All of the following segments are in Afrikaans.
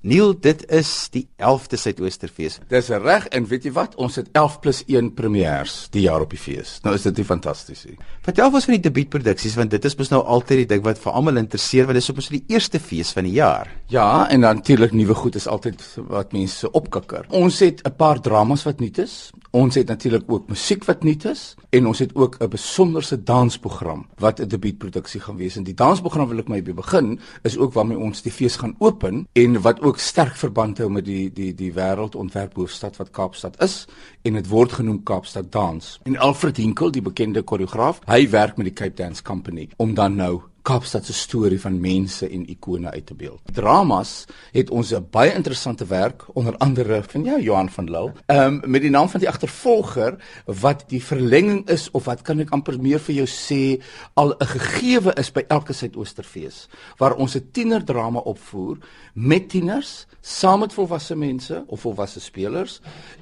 Neil, dit is die 11de Suidoosterfees. Dis reg en weet jy wat? Ons het 11 plus 1 premieres die jaar op die fees. Nou is dit nie fantasties nie. Vertel ons van die debuutproduksies want dit is mos nou altyd die ding wat vir almal interesseer want dit is op ons die eerste fees van die jaar. Ja, en natuurlik nuwe goed is altyd wat mense opkikker. Ons het 'n paar dramas wat nuut is. Ons het natuurlik ook musiek wat nuut is en ons het ook 'n besonderse dansprogram wat 'n debuutproduksie gaan wees. En die dansprogram wil ek my begin is ook waarmee ons die fees gaan open en wat ook sterk verband hou met die die die wêreldontwerphoofstad wat Kaapstad is en dit word genoem Kaapstad Dans. En Alfred Hinkel, die bekende koreograaf, hy werk met die Cape Dance Company om dan nou Kaapstad se storie van mense en ikone uit te beeld. Dramas het ons 'n baie interessante werk onder andere van ja Johan van Lille. Ehm um, met die naam van die agtervolger wat die verlenging is of wat kan ek amper meer vir jou sê al 'n gegewe is by elke Suidoosterfees waar ons 'n tienerdrama opvoer met tieners saam met volwasse mense of volwasse spelers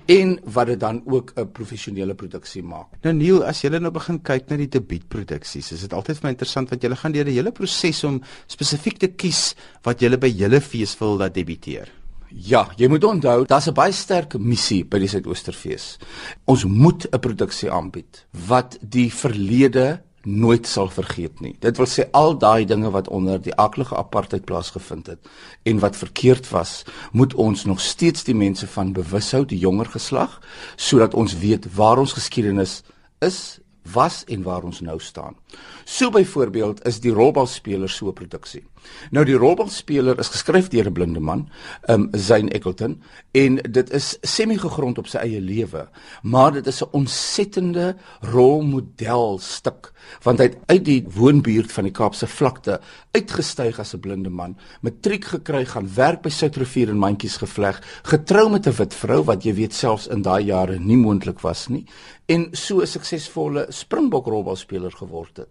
en wat dit dan ook 'n professionele produksie maak. Nou Neil, as jy nou begin kyk na die debuutproduksies, is dit altyd vir my interessant wat jy gaan deur die hele proses om spesifiek te kies wat jy by julle fees wil laat debuteer? Ja, jy moet onthou, daar's 'n baie sterk missie by die Suidoosterfees. Ons moet 'n produksie aanbied wat die verlede nooit sal vergeet nie. Dit wil sê al daai dinge wat onder die aklige apartheid plaasgevind het en wat verkeerd was, moet ons nog steeds die mense van bewus hou, die jonger geslag, sodat ons weet waar ons geskiedenis is was en waar ons nou staan. So byvoorbeeld is die rolbalspeler so 'n produksie. Nou die rolbalspeler is geskryf deur 'n blinde man, um Zane Eckleton en dit is semi-gegrond op sy eie lewe, maar dit is 'n ontsettende rolmodelstuk want hy het uit die woonbuurt van die Kaapse vlakte uitgestyg as 'n blinde man, matriek gekry, gaan werk by Soutrivier en mandjies gevleg, getrou met 'n wit vrou wat jy weet selfs in daai jare nie moontlik was nie en so 'n suksesvolle Springbok rolbalspeler geword het.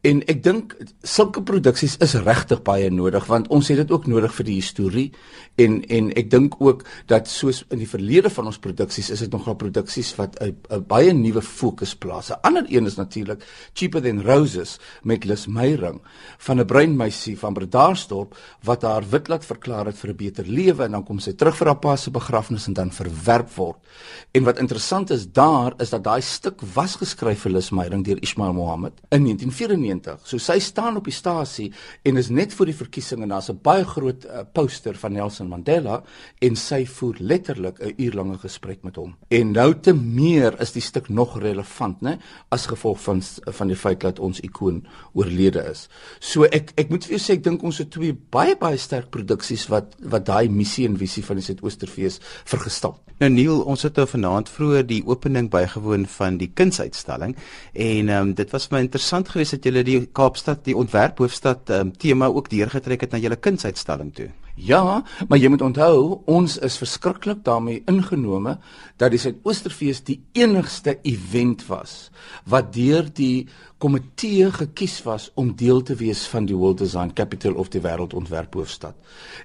En ek dink sulke produksies is regtig baie nodig want ons het dit ook nodig vir die historie en en ek dink ook dat soos in die verlede van ons produksies is dit nogal produksies wat 'n baie nuwe fokus plaas. 'n Ander een is natuurlik Cheaper Than Roses met Lis Meyring van 'n breinmeisie van Bredasdorp wat haar wit laat verklaar het vir 'n beter lewe en dan kom sy terug vir haar pa se begrafnis en dan verwerp word. En wat interessant is daar is dat daai stuk was geskryf vir Lis Meyring deur Ismail Mohammed in 1994. So sy staan op die stasie en is net voor die verkiesing en daar's 'n baie groot uh, poster van Nelson Mandela en sy voer letterlik 'n uurlange gesprek met hom. En nou te meer is die stuk nog relevant, né, as gevolg van van die feit dat ons ikoon oorlede is. So ek ek moet vir jou sê ek dink ons het twee baie baie sterk produksies wat wat daai missie en visie van die Suidoosterfees vergestel. Nou Neil, ons het nou vanaand vroeër die opening bygewoon van die kunsuitstalling en ehm um, dit was vir my interessant geweest dat julle die Kaapstad, die ontwerphoofstad ehm um, tema ook deurgetrek het na julle kunsuitstalling toe. Ja, maar jy moet onthou, ons is verskriklik daarmee ingenome dat die Suidoosterfees die enigste event was wat deur die komitee gekies was om deel te wees van die World Design Capital of die wêreldontwerphoofstad.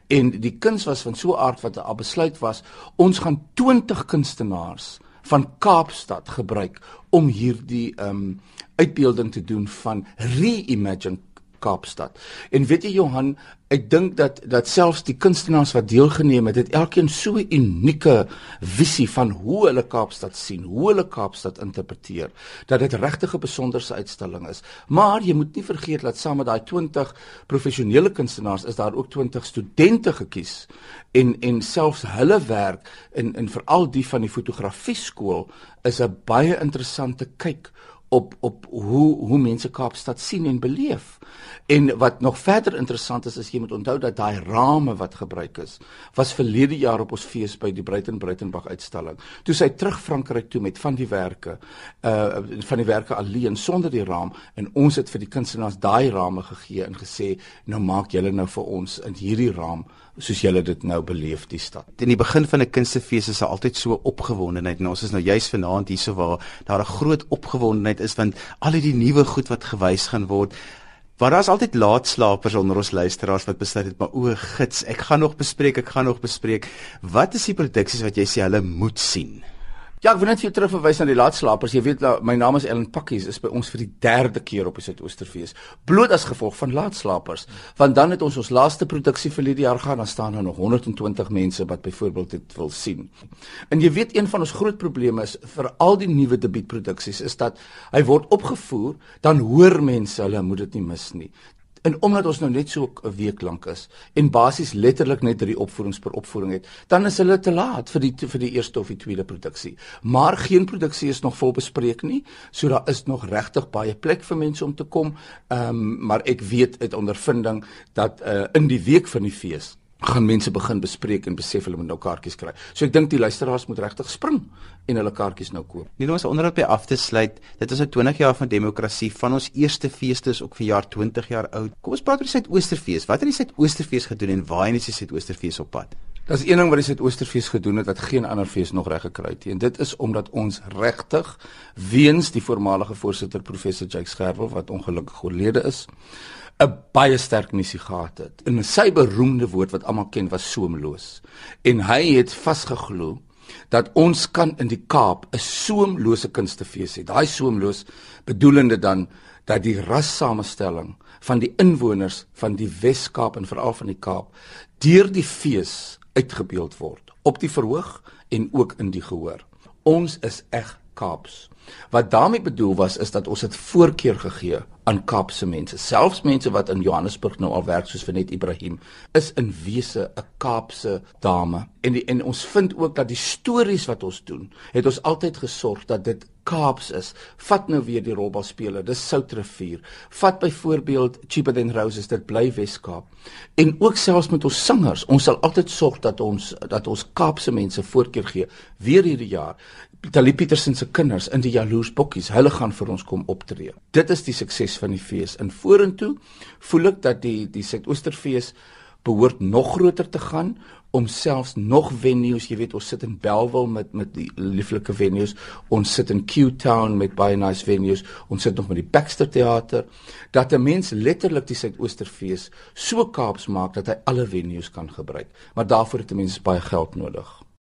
En die kuns was van so 'n aard wat 'n besluit was, ons gaan 20 kunstenaars van Kaapstad gebruik om hierdie ehm um, uitbeelding te doen van reimagine Kaapstad. En weet jy Johan, ek dink dat dat selfs die kunstenaars wat deelgeneem het, het elkeen so 'n unieke visie van hoe hulle Kaapstad sien, hoe hulle Kaapstad interpreteer, dat dit regtig 'n besonderse uitstalling is. Maar jy moet nie vergeet dat saam met daai 20 professionele kunstenaars is daar ook 20 studente gekies en en selfs hulle werk in in veral die van die fotografie skool is 'n baie interessante kyk op op hoe hoe mense Kaapstad sien en beleef. En wat nog verder interessant is is jy moet onthou dat daai rame wat gebruik is was verlede jaar op ons fees by die Breiten Breitenberg uitstalling. Toe sy terug Frankryk toe met van die werke uh van die werke alleen sonder die raam en ons het vir die kunstenaars daai rame gegee en gesê nou maak julle nou vir ons in hierdie raam soos julle dit nou beleef die stad. In die begin van 'n kunstefees is daar altyd so opgewondenheid en ons is nou juis vanaand hierso waar daar 'n groot opgewondenheid is want al die nuwe goed wat gewys gaan word. Maar daar's altyd laatslapers onder ons luisteraars wat besluit het maar o, gits, ek gaan nog bespreek, ek gaan nog bespreek. Wat is die produksies wat jy sê hulle moet sien? Ja, ek wil net vir jou terugverwys na die laatslapers. Jy weet nou, my naam is Ellen Pakkies is by ons vir die derde keer op die Suidoosterfees. Bloot as gevolg van laatslapers. Want dan het ons ons laaste produksie vir hierdie jaar gehad, dan staan daar nog 120 mense wat byvoorbeeld dit wil sien. En jy weet een van ons groot probleme is vir al die nuwe debuutproduksies is dat hy word opgevoer, dan hoor mense hulle moet dit nie mis nie. En omdat ons nou net so 'n week lank is en basies letterlik net drie opvoerings per opvoering het, dan is hulle te laat vir die vir die eerste of die tweede produksie. Maar geen produksie is nog vol bespreek nie, so daar is nog regtig baie plek vir mense om te kom. Ehm um, maar ek weet uit ondervinding dat uh, in die week van die fees gaan mense begin bespreek en besef hulle moet nou kaartjies kry. So ek dink die luisteraars moet regtig spring en hulle kaartjies nou koop. Nie ons onderhoud by af te sluit. Dit is 'n 20 jaar van demokrasie. Van ons eerste feeste is ook vir jaar 20 jaar oud. Kom ons praat oor die Suidoosterfees. Wat het die Suidoosterfees gedoen en waarheen is die Suidoosterfees op pad? Daar's een ding wat die Suidoosterfees gedoen het wat geen ander fees nog reg gekry het nie. En dit is omdat ons regtig weens die voormalige voorsitter professor Jake Scherwel wat ongelukkig oorlede is, 'n baie sterk missie gehad het. En sy beroemde woord wat almal ken was soemloos. En hy het vasgeglo dat ons kan in die Kaap 'n soemlose kunstefees hê. Daai soemloos bedoelende dan dat die rassamestelling van die inwoners van die Wes-Kaap en veral van die Kaap deur die fees uitgebeeld word op die verhoog en ook in die gehoor. Ons is eg Kaaps. Wat daarmee bedoel was is dat ons het voorkeur gegee aan Kaapse mense. Selfs mense wat in Johannesburg nou al werk soos Venet Ibrahim is in wese 'n Kaapse dame. En die, en ons vind ook dat die stories wat ons doen, het ons altyd gesorg dat dit Kaaps is. Vat nou weer die rolbalspeler, dis Soutrivier. Vat byvoorbeeld Cheaper Than Roses, dit bly Wes-Kaap. En ook selfs met ons singers, ons sal altyd sorg dat ons dat ons Kaapse mense voorkeur gee weer hierdie jaar. Talie Petersen se kinders in die Jaloers Bokkies, hulle gaan vir ons kom optree. Dit is die sukses van die fees. In vorentoe voel ek dat die die Suidoosterfees behoort nog groter te gaan om selfs nog venues, jy weet ons sit in Bellville met met die lieflike venues, ons sit in Q-Town met baie nice venues, ons sit nog met die Baxter Theater dat 'n mens letterlik die Suidoosterfees so kaaps maak dat hy alle venues kan gebruik. Maar daarvoor het 'n mens baie geld nodig.